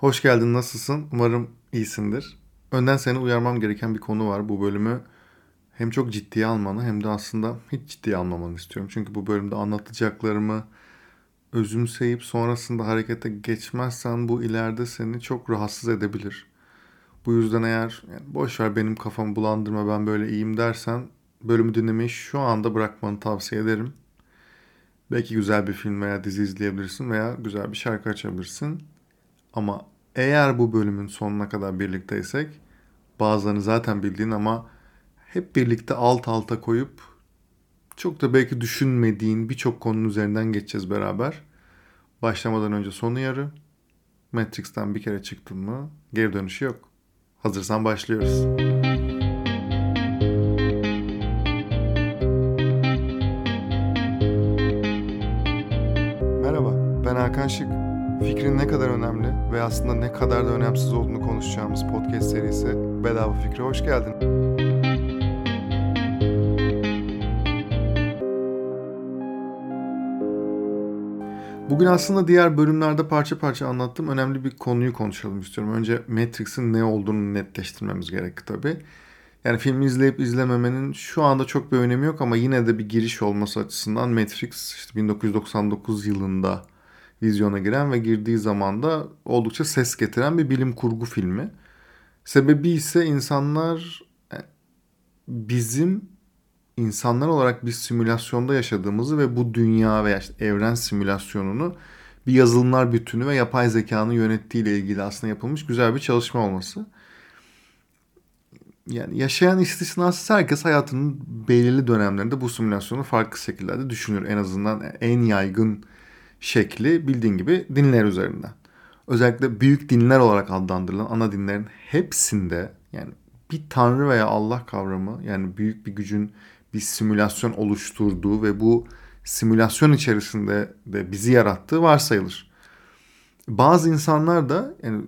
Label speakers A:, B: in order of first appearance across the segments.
A: Hoş geldin, nasılsın? Umarım iyisindir. Önden seni uyarmam gereken bir konu var. Bu bölümü hem çok ciddiye almanı hem de aslında hiç ciddiye almamanı istiyorum. Çünkü bu bölümde anlatacaklarımı özümseyip sonrasında harekete geçmezsen bu ileride seni çok rahatsız edebilir. Bu yüzden eğer yani boş ver benim kafamı bulandırma ben böyle iyiyim dersen bölümü dinlemeyi şu anda bırakmanı tavsiye ederim. Belki güzel bir film veya dizi izleyebilirsin veya güzel bir şarkı açabilirsin. Ama eğer bu bölümün sonuna kadar birlikteysek bazılarını zaten bildiğin ama hep birlikte alt alta koyup çok da belki düşünmediğin birçok konunun üzerinden geçeceğiz beraber. Başlamadan önce sonu yarı. Matrix'ten bir kere çıktın mı geri dönüşü yok. Hazırsan başlıyoruz. Merhaba, ben Hakan Şık. Fikrin ne kadar önemli ve aslında ne kadar da önemsiz olduğunu konuşacağımız podcast serisi Bedava Fikre hoş geldin. Bugün aslında diğer bölümlerde parça parça anlattığım önemli bir konuyu konuşalım istiyorum. Önce Matrix'in ne olduğunu netleştirmemiz gerekli tabii. Yani filmi izleyip izlememenin şu anda çok bir önemi yok ama yine de bir giriş olması açısından Matrix işte 1999 yılında vizyona giren ve girdiği zaman da oldukça ses getiren bir bilim kurgu filmi. Sebebi ise insanlar e, bizim insanlar olarak bir simülasyonda yaşadığımızı ve bu dünya veya işte evren simülasyonunu bir yazılımlar bütünü ve yapay zekanın yönettiği ile ilgili aslında yapılmış güzel bir çalışma olması. Yani yaşayan istisnasız herkes hayatının belirli dönemlerinde bu simülasyonu farklı şekillerde düşünür. En azından en yaygın şekli bildiğin gibi dinler üzerinden. Özellikle büyük dinler olarak adlandırılan ana dinlerin hepsinde yani bir tanrı veya Allah kavramı yani büyük bir gücün bir simülasyon oluşturduğu ve bu simülasyon içerisinde de bizi yarattığı varsayılır. Bazı insanlar da yani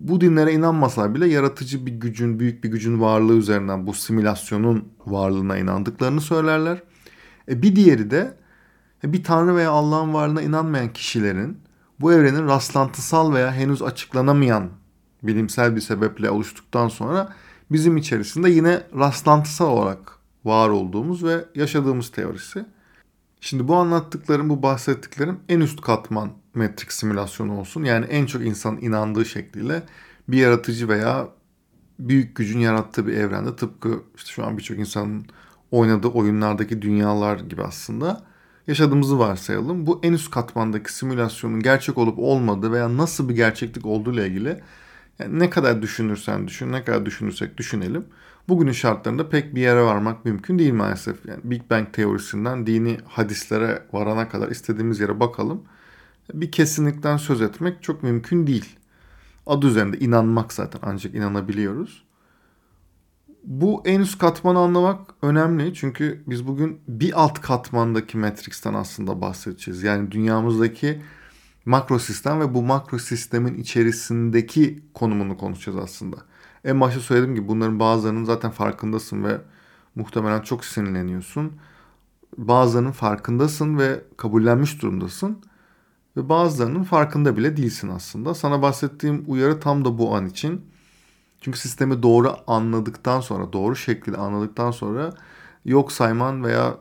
A: bu dinlere inanmasalar bile yaratıcı bir gücün, büyük bir gücün varlığı üzerinden bu simülasyonun varlığına inandıklarını söylerler. E bir diğeri de bir tanrı veya Allah'ın varlığına inanmayan kişilerin bu evrenin rastlantısal veya henüz açıklanamayan bilimsel bir sebeple oluştuktan sonra bizim içerisinde yine rastlantısal olarak var olduğumuz ve yaşadığımız teorisi. Şimdi bu anlattıklarım, bu bahsettiklerim en üst katman metrik simülasyonu olsun. Yani en çok insanın inandığı şekliyle bir yaratıcı veya büyük gücün yarattığı bir evrende tıpkı işte şu an birçok insanın oynadığı oyunlardaki dünyalar gibi aslında yaşadığımızı varsayalım. Bu en üst katmandaki simülasyonun gerçek olup olmadığı veya nasıl bir gerçeklik olduğu ile ilgili yani ne kadar düşünürsen düşün, ne kadar düşünürsek düşünelim. Bugünün şartlarında pek bir yere varmak mümkün değil maalesef. Yani Big Bang teorisinden dini hadislere varana kadar istediğimiz yere bakalım. Bir kesinlikten söz etmek çok mümkün değil. Adı üzerinde inanmak zaten ancak inanabiliyoruz. Bu en üst katmanı anlamak önemli çünkü biz bugün bir alt katmandaki Matrix'ten aslında bahsedeceğiz. Yani dünyamızdaki makro sistem ve bu makro sistemin içerisindeki konumunu konuşacağız aslında. En başta söylediğim gibi bunların bazılarının zaten farkındasın ve muhtemelen çok sinirleniyorsun. Bazılarının farkındasın ve kabullenmiş durumdasın. Ve bazılarının farkında bile değilsin aslında. Sana bahsettiğim uyarı tam da bu an için. Çünkü sistemi doğru anladıktan sonra, doğru şekilde anladıktan sonra yok sayman veya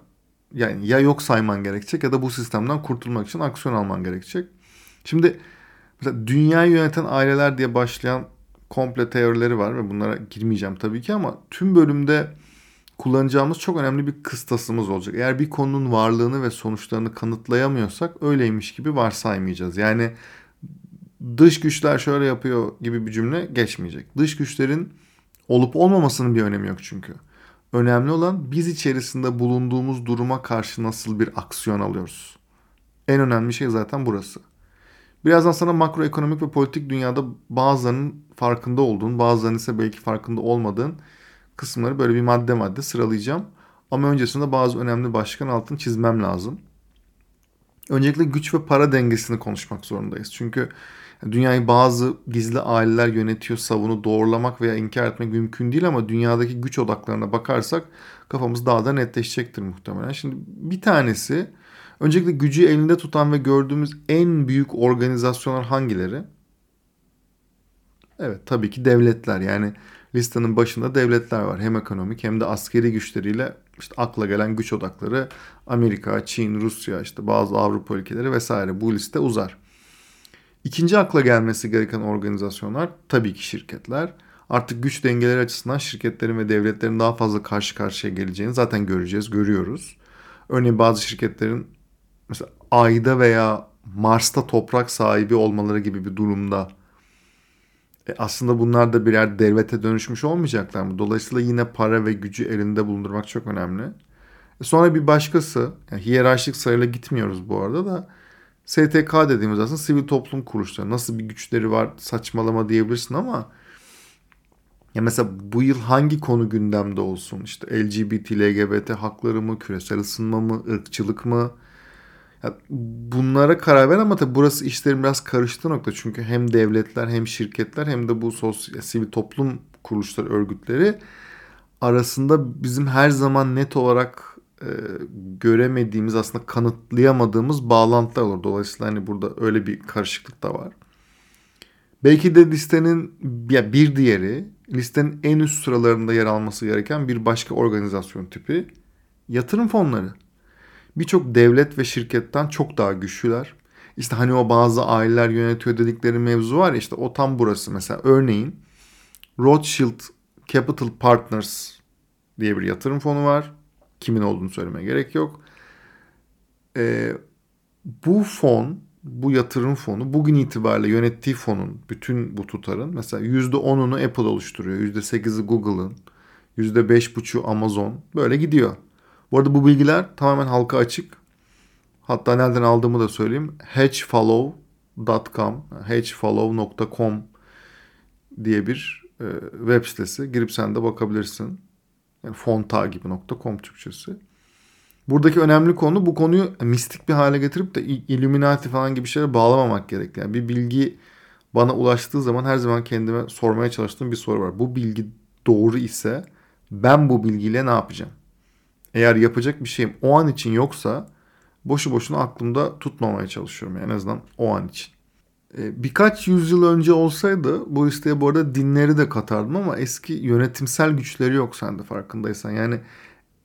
A: yani ya yok sayman gerekecek ya da bu sistemden kurtulmak için aksiyon alman gerekecek. Şimdi mesela dünyayı yöneten aileler diye başlayan komple teorileri var ve bunlara girmeyeceğim tabii ki ama tüm bölümde kullanacağımız çok önemli bir kıstasımız olacak. Eğer bir konunun varlığını ve sonuçlarını kanıtlayamıyorsak öyleymiş gibi varsaymayacağız. Yani dış güçler şöyle yapıyor gibi bir cümle geçmeyecek. Dış güçlerin olup olmamasının bir önemi yok çünkü. Önemli olan biz içerisinde bulunduğumuz duruma karşı nasıl bir aksiyon alıyoruz. En önemli şey zaten burası. Birazdan sana makroekonomik ve politik dünyada bazılarının farkında olduğun, bazılarının ise belki farkında olmadığın kısımları böyle bir madde madde sıralayacağım. Ama öncesinde bazı önemli başlıkların altını çizmem lazım. Öncelikle güç ve para dengesini konuşmak zorundayız. Çünkü dünyayı bazı gizli aileler yönetiyor, savunu doğrulamak veya inkar etmek mümkün değil ama dünyadaki güç odaklarına bakarsak kafamız daha da netleşecektir muhtemelen. Şimdi bir tanesi öncelikle gücü elinde tutan ve gördüğümüz en büyük organizasyonlar hangileri? Evet tabii ki devletler yani listenin başında devletler var. Hem ekonomik hem de askeri güçleriyle işte akla gelen güç odakları Amerika, Çin, Rusya, işte bazı Avrupa ülkeleri vesaire bu liste uzar. İkinci akla gelmesi gereken organizasyonlar tabii ki şirketler. Artık güç dengeleri açısından şirketlerin ve devletlerin daha fazla karşı karşıya geleceğini zaten göreceğiz, görüyoruz. Örneğin bazı şirketlerin mesela Ay'da veya Mars'ta toprak sahibi olmaları gibi bir durumda e aslında bunlar da birer devlete dönüşmüş olmayacaklar mı? Dolayısıyla yine para ve gücü elinde bulundurmak çok önemli. E sonra bir başkası, yani hiyerarşik sırayla gitmiyoruz bu arada da STK dediğimiz aslında sivil toplum kuruluşları. Nasıl bir güçleri var saçmalama diyebilirsin ama ya mesela bu yıl hangi konu gündemde olsun? İşte LGBT, LGBT hakları mı, küresel ısınma mı, ırkçılık mı? Ya bunlara karar ver ama tabii burası işlerin biraz karıştığı nokta. Çünkü hem devletler hem şirketler hem de bu sosyal sivil toplum kuruluşları, örgütleri arasında bizim her zaman net olarak e, göremediğimiz aslında kanıtlayamadığımız bağlantılar olur. Dolayısıyla hani burada öyle bir karışıklık da var. Belki de listenin ya bir diğeri listenin en üst sıralarında yer alması gereken bir başka organizasyon tipi yatırım fonları. Birçok devlet ve şirketten çok daha güçlüler. İşte hani o bazı aileler yönetiyor dedikleri mevzu var ya işte o tam burası. Mesela örneğin Rothschild Capital Partners diye bir yatırım fonu var. Kimin olduğunu söylemeye gerek yok. Ee, bu fon, bu yatırım fonu bugün itibariyle yönettiği fonun bütün bu tutarın mesela %10'unu Apple oluşturuyor. %8'i Google'ın. %5,5'u Amazon. Böyle gidiyor. Bu arada bu bilgiler tamamen halka açık. Hatta nereden aldığımı da söyleyeyim. hedgefollow.com hedgefollow.com diye bir e, web sitesi. Girip sen de bakabilirsin. Yani fontagibi.com Türkçesi. Buradaki önemli konu bu konuyu mistik bir hale getirip de Illuminati falan gibi şeylere bağlamamak gerek. Yani bir bilgi bana ulaştığı zaman her zaman kendime sormaya çalıştığım bir soru var. Bu bilgi doğru ise ben bu bilgiyle ne yapacağım? Eğer yapacak bir şeyim o an için yoksa boşu boşuna aklımda tutmamaya çalışıyorum. Yani en azından o an için. Ee, birkaç yüzyıl önce olsaydı bu listeye bu arada dinleri de katardım ama eski yönetimsel güçleri yok sende farkındaysan. Yani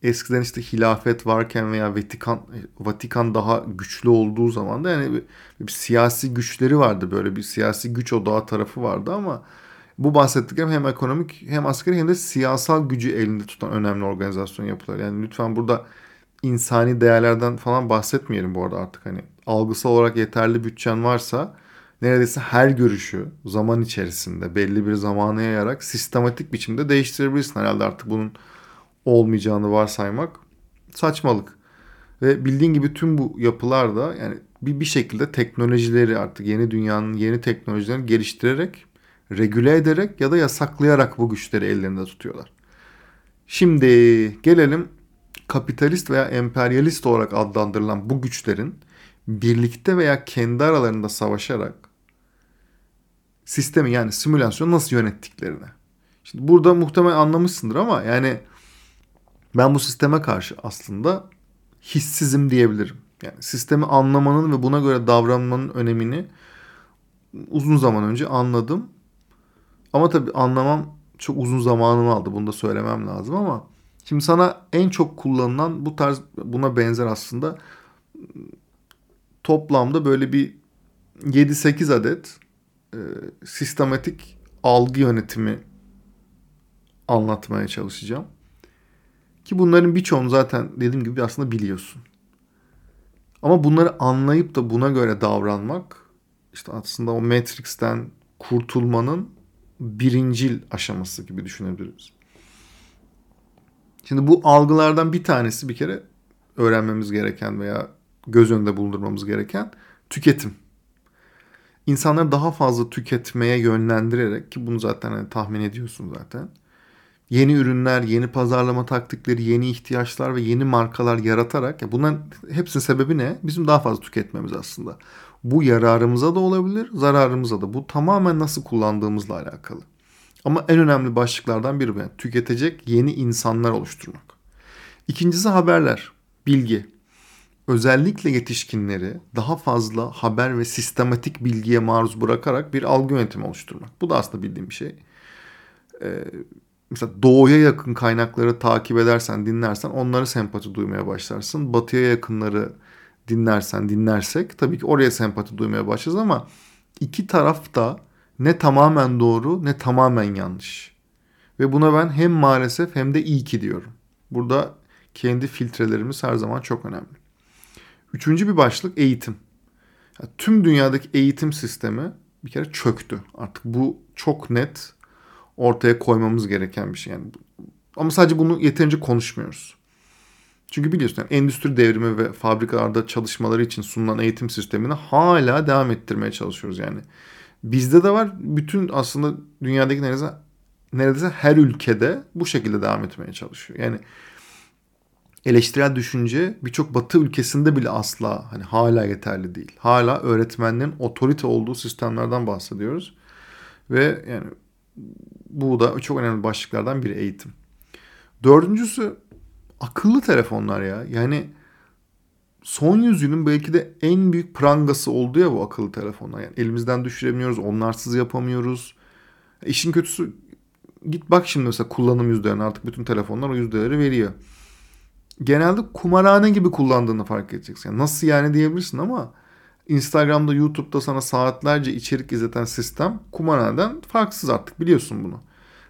A: eskiden işte hilafet varken veya Vatikan Vatikan daha güçlü olduğu zaman da yani bir, bir siyasi güçleri vardı böyle bir siyasi güç odağı tarafı vardı ama bu bahsettiklerim hem ekonomik hem askeri hem de siyasal gücü elinde tutan önemli organizasyon yapıları. Yani lütfen burada insani değerlerden falan bahsetmeyelim bu arada artık hani algısal olarak yeterli bütçen varsa neredeyse her görüşü zaman içerisinde belli bir zamana yayarak sistematik biçimde değiştirebilirsin. Herhalde artık bunun olmayacağını varsaymak saçmalık. Ve bildiğin gibi tüm bu yapılar da yani bir, bir şekilde teknolojileri artık yeni dünyanın yeni teknolojilerini geliştirerek regüle ederek ya da yasaklayarak bu güçleri ellerinde tutuyorlar. Şimdi gelelim kapitalist veya emperyalist olarak adlandırılan bu güçlerin birlikte veya kendi aralarında savaşarak sistemi yani simülasyonu nasıl yönettiklerine. Şimdi burada muhtemelen anlamışsındır ama yani ben bu sisteme karşı aslında hissizim diyebilirim. Yani sistemi anlamanın ve buna göre davranmanın önemini uzun zaman önce anladım ama tabii anlamam çok uzun zamanımı aldı. Bunu da söylemem lazım ama şimdi sana en çok kullanılan bu tarz buna benzer aslında toplamda böyle bir 7-8 adet e, sistematik algı yönetimi anlatmaya çalışacağım. Ki bunların birçoğunu zaten dediğim gibi aslında biliyorsun. Ama bunları anlayıp da buna göre davranmak işte aslında o Matrix'ten kurtulmanın birincil aşaması gibi düşünebiliriz. Şimdi bu algılardan bir tanesi bir kere öğrenmemiz gereken veya göz önünde bulundurmamız gereken tüketim. İnsanları daha fazla tüketmeye yönlendirerek ki bunu zaten hani tahmin ediyorsun zaten. Yeni ürünler, yeni pazarlama taktikleri, yeni ihtiyaçlar ve yeni markalar yaratarak ya bunların hepsinin sebebi ne? Bizim daha fazla tüketmemiz aslında. Bu yararımıza da olabilir, zararımıza da. Bu tamamen nasıl kullandığımızla alakalı. Ama en önemli başlıklardan biri bu. Yani tüketecek yeni insanlar oluşturmak. İkincisi haberler, bilgi. Özellikle yetişkinleri daha fazla haber ve sistematik bilgiye maruz bırakarak bir algı yönetimi oluşturmak. Bu da aslında bildiğim bir şey. Ee, mesela doğuya yakın kaynakları takip edersen, dinlersen onları sempati duymaya başlarsın. Batıya yakınları dinlersen, dinlersek tabii ki oraya sempati duymaya başlarız ama iki taraf da ne tamamen doğru ne tamamen yanlış. Ve buna ben hem maalesef hem de iyi ki diyorum. Burada kendi filtrelerimiz her zaman çok önemli. Üçüncü bir başlık eğitim. Yani tüm dünyadaki eğitim sistemi bir kere çöktü. Artık bu çok net ortaya koymamız gereken bir şey. Yani ama sadece bunu yeterince konuşmuyoruz. Çünkü biliyorsun yani endüstri devrimi ve fabrikalarda çalışmaları için sunulan eğitim sistemini hala devam ettirmeye çalışıyoruz yani. Bizde de var bütün aslında dünyadaki neredeyse, neredeyse her ülkede bu şekilde devam etmeye çalışıyor. Yani eleştirel düşünce birçok batı ülkesinde bile asla hani hala yeterli değil. Hala öğretmenlerin otorite olduğu sistemlerden bahsediyoruz. Ve yani bu da çok önemli başlıklardan biri eğitim. Dördüncüsü akıllı telefonlar ya. Yani son yüzyılın belki de en büyük prangası oldu ya bu akıllı telefonlar. Yani elimizden düşüremiyoruz, onlarsız yapamıyoruz. İşin kötüsü git bak şimdi mesela kullanım yüzdelerini artık bütün telefonlar o yüzdeleri veriyor. Genelde kumarhane gibi kullandığını fark edeceksin. Yani nasıl yani diyebilirsin ama Instagram'da, YouTube'da sana saatlerce içerik izleten sistem kumarhaneden farksız artık biliyorsun bunu.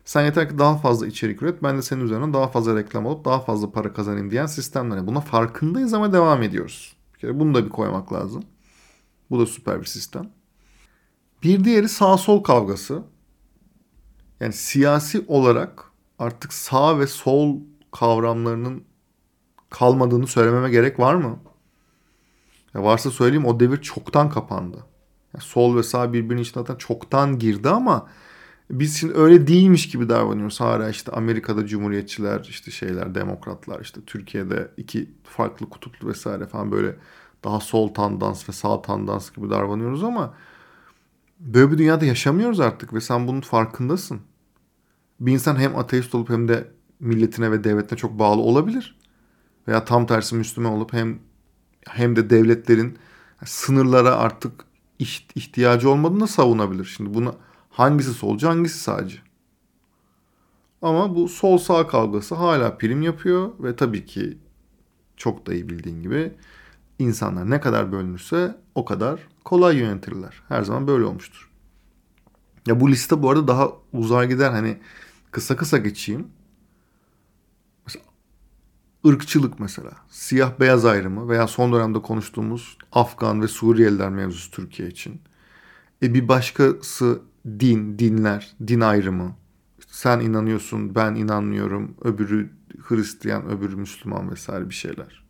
A: Sen yeter ki daha fazla içerik üret. Ben de senin üzerine daha fazla reklam alıp daha fazla para kazanayım diyen sistemler. Buna farkındayız ama devam ediyoruz. Bir kere bunu da bir koymak lazım. Bu da süper bir sistem. Bir diğeri sağ sol kavgası. Yani siyasi olarak artık sağ ve sol kavramlarının kalmadığını söylememe gerek var mı? Ya varsa söyleyeyim o devir çoktan kapandı. Yani sol ve sağ birbirinin içine zaten çoktan girdi ama biz şimdi öyle değilmiş gibi davranıyoruz. Hala işte Amerika'da cumhuriyetçiler, işte şeyler, demokratlar, işte Türkiye'de iki farklı kutuplu vesaire falan böyle daha sol tandans ve sağ tandans gibi davranıyoruz ama böyle bir dünyada yaşamıyoruz artık ve sen bunun farkındasın. Bir insan hem ateist olup hem de milletine ve devletine çok bağlı olabilir. Veya tam tersi Müslüman olup hem hem de devletlerin sınırlara artık ihtiyacı olmadığını savunabilir. Şimdi bunu Hangisi solcu hangisi sağcı? Ama bu sol sağ kavgası hala prim yapıyor ve tabii ki çok da iyi bildiğin gibi insanlar ne kadar bölünürse o kadar kolay yönetirler. Her zaman böyle olmuştur. Ya bu liste bu arada daha uzar gider. Hani kısa kısa geçeyim. Irkçılık mesela. Siyah beyaz ayrımı veya son dönemde konuştuğumuz Afgan ve Suriyeliler mevzusu Türkiye için. E bir başkası din, dinler, din ayrımı. sen inanıyorsun, ben inanmıyorum, öbürü Hristiyan, öbürü Müslüman vesaire bir şeyler.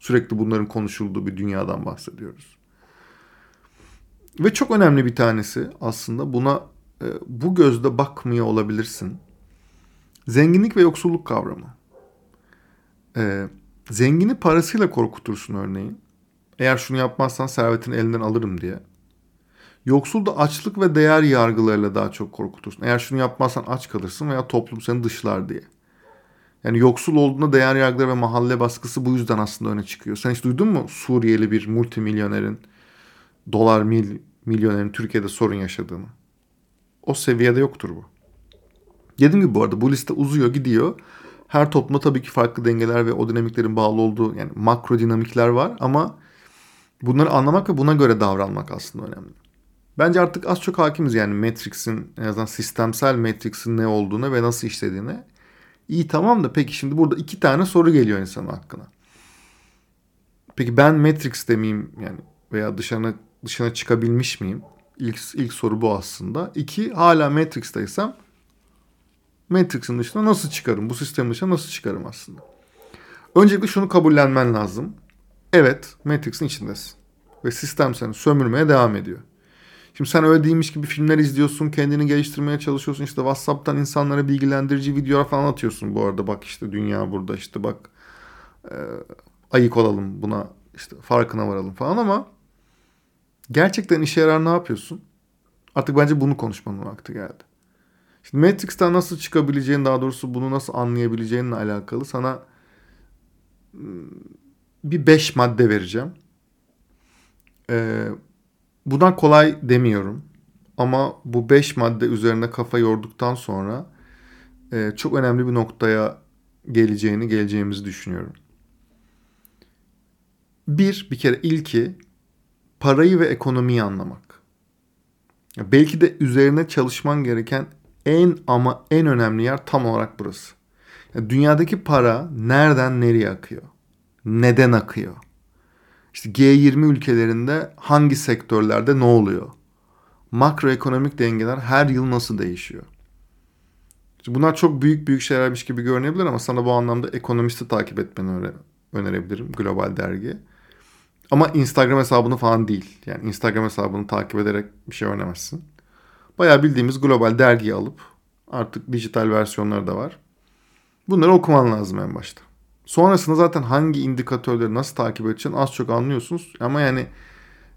A: Sürekli bunların konuşulduğu bir dünyadan bahsediyoruz. Ve çok önemli bir tanesi aslında buna e, bu gözle bakmıyor olabilirsin. Zenginlik ve yoksulluk kavramı. E, zengini parasıyla korkutursun örneğin. Eğer şunu yapmazsan servetini elinden alırım diye. Yoksul da açlık ve değer yargılarıyla daha çok korkutursun. Eğer şunu yapmazsan aç kalırsın veya toplum seni dışlar diye. Yani yoksul olduğunda değer yargıları ve mahalle baskısı bu yüzden aslında öne çıkıyor. Sen hiç duydun mu Suriyeli bir multimilyonerin, dolar mil, milyonerin Türkiye'de sorun yaşadığını? O seviyede yoktur bu. Dediğim gibi bu arada bu liste uzuyor gidiyor. Her toplumda tabii ki farklı dengeler ve o dinamiklerin bağlı olduğu yani makro dinamikler var ama bunları anlamak ve buna göre davranmak aslında önemli. Bence artık az çok hakimiz yani Matrix'in en azından sistemsel Matrix'in ne olduğunu ve nasıl işlediğine. İyi tamam da peki şimdi burada iki tane soru geliyor insanın hakkına. Peki ben Matrix'te miyim yani veya dışına dışına çıkabilmiş miyim? İlk, ilk soru bu aslında. İki hala Matrix'teysem Matrix'in dışına nasıl çıkarım? Bu sistemin dışına nasıl çıkarım aslında? Öncelikle şunu kabullenmen lazım. Evet Matrix'in içindesin. Ve sistem seni sömürmeye devam ediyor. Şimdi sen öyle değilmiş gibi filmler izliyorsun, kendini geliştirmeye çalışıyorsun. İşte WhatsApp'tan insanlara bilgilendirici videolar falan atıyorsun bu arada. Bak işte dünya burada işte bak e, ayık olalım buna işte farkına varalım falan ama gerçekten işe yarar ne yapıyorsun? Artık bence bunu konuşmanın vakti geldi. Şimdi Matrix'ten nasıl çıkabileceğin daha doğrusu bunu nasıl anlayabileceğinle alakalı sana bir beş madde vereceğim. Ee, bundan kolay demiyorum. Ama bu beş madde üzerine kafa yorduktan sonra e, çok önemli bir noktaya geleceğini, geleceğimizi düşünüyorum. Bir, bir kere ilki parayı ve ekonomiyi anlamak. Belki de üzerine çalışman gereken en ama en önemli yer tam olarak burası. Dünyadaki para nereden nereye akıyor? Neden akıyor? İşte G20 ülkelerinde hangi sektörlerde ne oluyor? Makroekonomik dengeler her yıl nasıl değişiyor? Bunlar çok büyük büyük şeylermiş gibi görünebilir ama sana bu anlamda ekonomisti takip etmeni önerebilirim. Global dergi. Ama Instagram hesabını falan değil. Yani Instagram hesabını takip ederek bir şey öğrenemezsin. Bayağı bildiğimiz global dergiyi alıp artık dijital versiyonları da var. Bunları okuman lazım en başta. Sonrasında zaten hangi indikatörleri nasıl takip edeceğini az çok anlıyorsunuz. Ama yani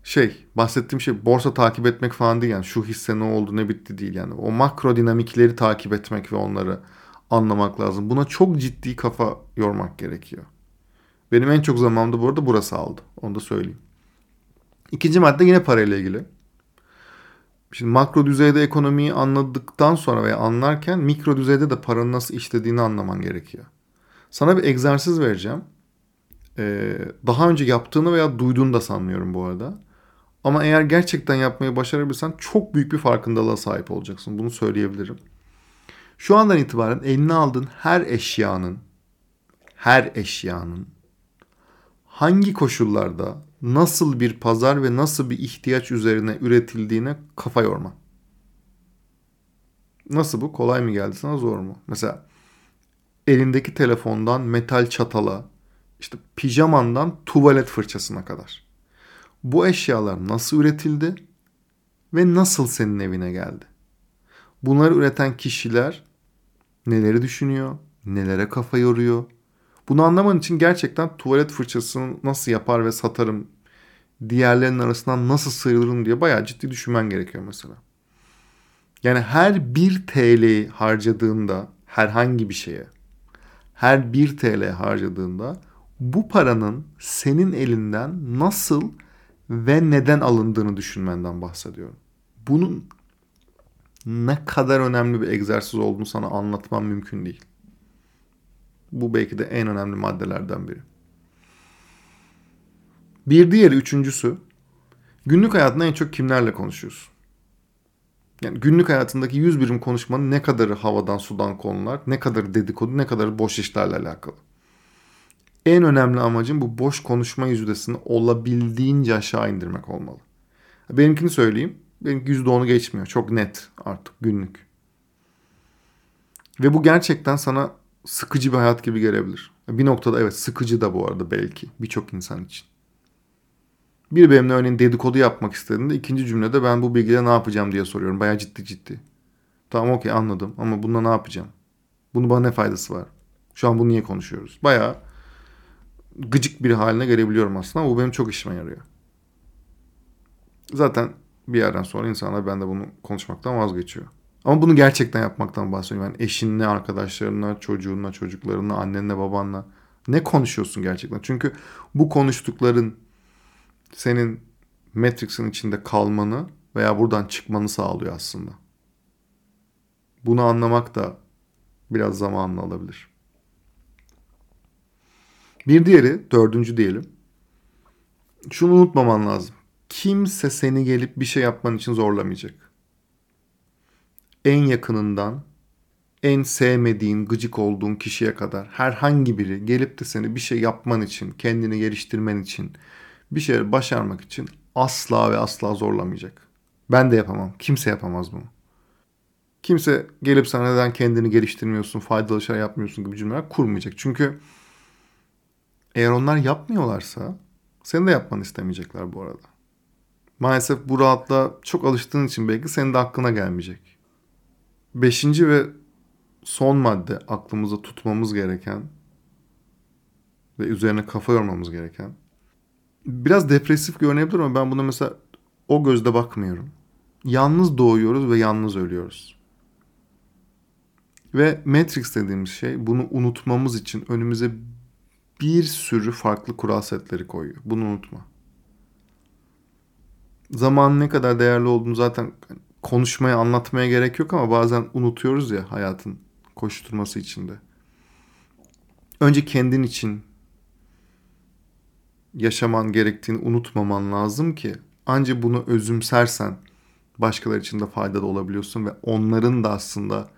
A: şey bahsettiğim şey borsa takip etmek falan değil yani şu hisse ne oldu ne bitti değil yani. O makro dinamikleri takip etmek ve onları anlamak lazım. Buna çok ciddi kafa yormak gerekiyor. Benim en çok zamanımda bu arada burası aldı. Onu da söyleyeyim. İkinci madde yine parayla ilgili. Şimdi makro düzeyde ekonomiyi anladıktan sonra veya anlarken mikro düzeyde de paranın nasıl işlediğini anlaman gerekiyor. Sana bir egzersiz vereceğim. Ee, daha önce yaptığını veya duyduğunu da sanmıyorum bu arada. Ama eğer gerçekten yapmayı başarabilirsen çok büyük bir farkındalığa sahip olacaksın. Bunu söyleyebilirim. Şu andan itibaren eline aldığın her eşyanın her eşyanın hangi koşullarda nasıl bir pazar ve nasıl bir ihtiyaç üzerine üretildiğine kafa yorma. Nasıl bu? Kolay mı geldi sana zor mu? Mesela elindeki telefondan metal çatala, işte pijamandan tuvalet fırçasına kadar. Bu eşyalar nasıl üretildi ve nasıl senin evine geldi? Bunları üreten kişiler neleri düşünüyor, nelere kafa yoruyor, bunu anlaman için gerçekten tuvalet fırçasını nasıl yapar ve satarım, diğerlerinin arasından nasıl sıyrılırım diye bayağı ciddi düşünmen gerekiyor mesela. Yani her 1 TL harcadığında herhangi bir şeye, her 1 TL harcadığında bu paranın senin elinden nasıl ve neden alındığını düşünmenden bahsediyorum. Bunun ne kadar önemli bir egzersiz olduğunu sana anlatmam mümkün değil. Bu belki de en önemli maddelerden biri. Bir diğeri üçüncüsü günlük hayatında en çok kimlerle konuşuyorsun? Yani günlük hayatındaki yüz birim konuşmanın ne kadarı havadan sudan konular, ne kadarı dedikodu, ne kadarı boş işlerle alakalı. En önemli amacım bu boş konuşma yüzdesini olabildiğince aşağı indirmek olmalı. Benimkini söyleyeyim. Benimki %10'u geçmiyor. Çok net artık günlük. Ve bu gerçekten sana sıkıcı bir hayat gibi gelebilir. Bir noktada evet sıkıcı da bu arada belki birçok insan için. Bir benimle örneğin dedikodu yapmak istediğinde ikinci cümlede ben bu bilgiyle ne yapacağım diye soruyorum. Baya ciddi ciddi. Tamam okey anladım ama bununla ne yapacağım? Bunun bana ne faydası var? Şu an bunu niye konuşuyoruz? Baya gıcık bir haline gelebiliyorum aslında ama bu benim çok işime yarıyor. Zaten bir yerden sonra insanlar ben de bunu konuşmaktan vazgeçiyor. Ama bunu gerçekten yapmaktan bahsediyorum. Yani eşinle, arkadaşlarınla, çocuğunla, çocuklarınla, annenle, babanla. Ne konuşuyorsun gerçekten? Çünkü bu konuştukların senin Matrix'in içinde kalmanı veya buradan çıkmanı sağlıyor aslında. Bunu anlamak da biraz zamanla alabilir. Bir diğeri, dördüncü diyelim. Şunu unutmaman lazım. Kimse seni gelip bir şey yapman için zorlamayacak en yakınından en sevmediğin, gıcık olduğun kişiye kadar herhangi biri gelip de seni bir şey yapman için, kendini geliştirmen için, bir şey başarmak için asla ve asla zorlamayacak. Ben de yapamam. Kimse yapamaz bunu. Kimse gelip sana neden kendini geliştirmiyorsun, faydalı şeyler yapmıyorsun gibi cümleler kurmayacak. Çünkü eğer onlar yapmıyorlarsa seni de yapmanı istemeyecekler bu arada. Maalesef bu rahatla çok alıştığın için belki senin de aklına gelmeyecek. Beşinci ve son madde aklımıza tutmamız gereken ve üzerine kafa yormamız gereken. Biraz depresif görünebilir ama ben buna mesela o gözle bakmıyorum. Yalnız doğuyoruz ve yalnız ölüyoruz. Ve Matrix dediğimiz şey bunu unutmamız için önümüze bir sürü farklı kural setleri koyuyor. Bunu unutma. Zaman ne kadar değerli olduğunu zaten konuşmaya, anlatmaya gerek yok ama bazen unutuyoruz ya hayatın koşturması içinde. Önce kendin için yaşaman gerektiğini unutmaman lazım ki ancak bunu özümsersen başkaları için de faydalı olabiliyorsun ve onların da aslında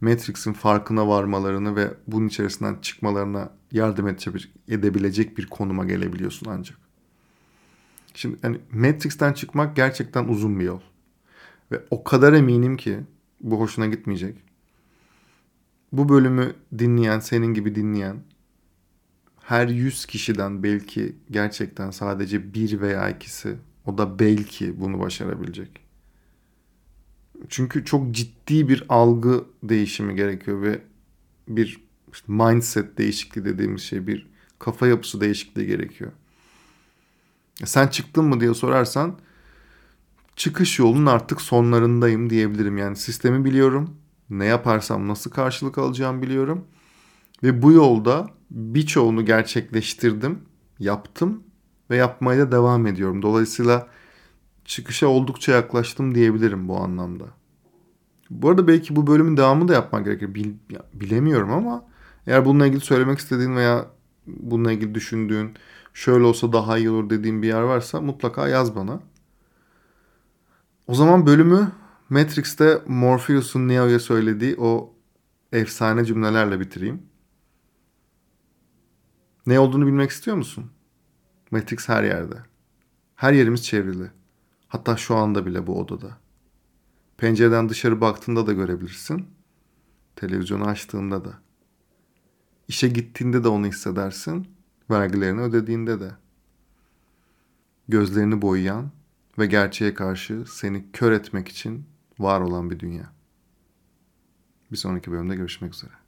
A: Matrix'in farkına varmalarını ve bunun içerisinden çıkmalarına yardım edebilecek bir konuma gelebiliyorsun ancak. Şimdi yani Matrix'ten çıkmak gerçekten uzun bir yol. Ve o kadar eminim ki bu hoşuna gitmeyecek. Bu bölümü dinleyen, senin gibi dinleyen her 100 kişiden belki gerçekten sadece bir veya ikisi o da belki bunu başarabilecek. Çünkü çok ciddi bir algı değişimi gerekiyor ve bir işte mindset değişikliği dediğimiz şey bir kafa yapısı değişikliği gerekiyor. Sen çıktın mı diye sorarsan çıkış yolunun artık sonlarındayım diyebilirim. Yani sistemi biliyorum. Ne yaparsam nasıl karşılık alacağım biliyorum. Ve bu yolda birçoğunu gerçekleştirdim, yaptım ve yapmaya da devam ediyorum. Dolayısıyla çıkışa oldukça yaklaştım diyebilirim bu anlamda. Bu arada belki bu bölümün devamını da yapmak gerekir. Bil, bilemiyorum ama eğer bununla ilgili söylemek istediğin veya bununla ilgili düşündüğün şöyle olsa daha iyi olur dediğin bir yer varsa mutlaka yaz bana. O zaman bölümü Matrix'te Morpheus'un Neo'ya söylediği o efsane cümlelerle bitireyim. Ne olduğunu bilmek istiyor musun? Matrix her yerde. Her yerimiz çevrili. Hatta şu anda bile bu odada. Pencereden dışarı baktığında da görebilirsin. Televizyonu açtığında da. İşe gittiğinde de onu hissedersin. Vergilerini ödediğinde de. Gözlerini boyayan ve gerçeğe karşı seni kör etmek için var olan bir dünya. Bir sonraki bölümde görüşmek üzere.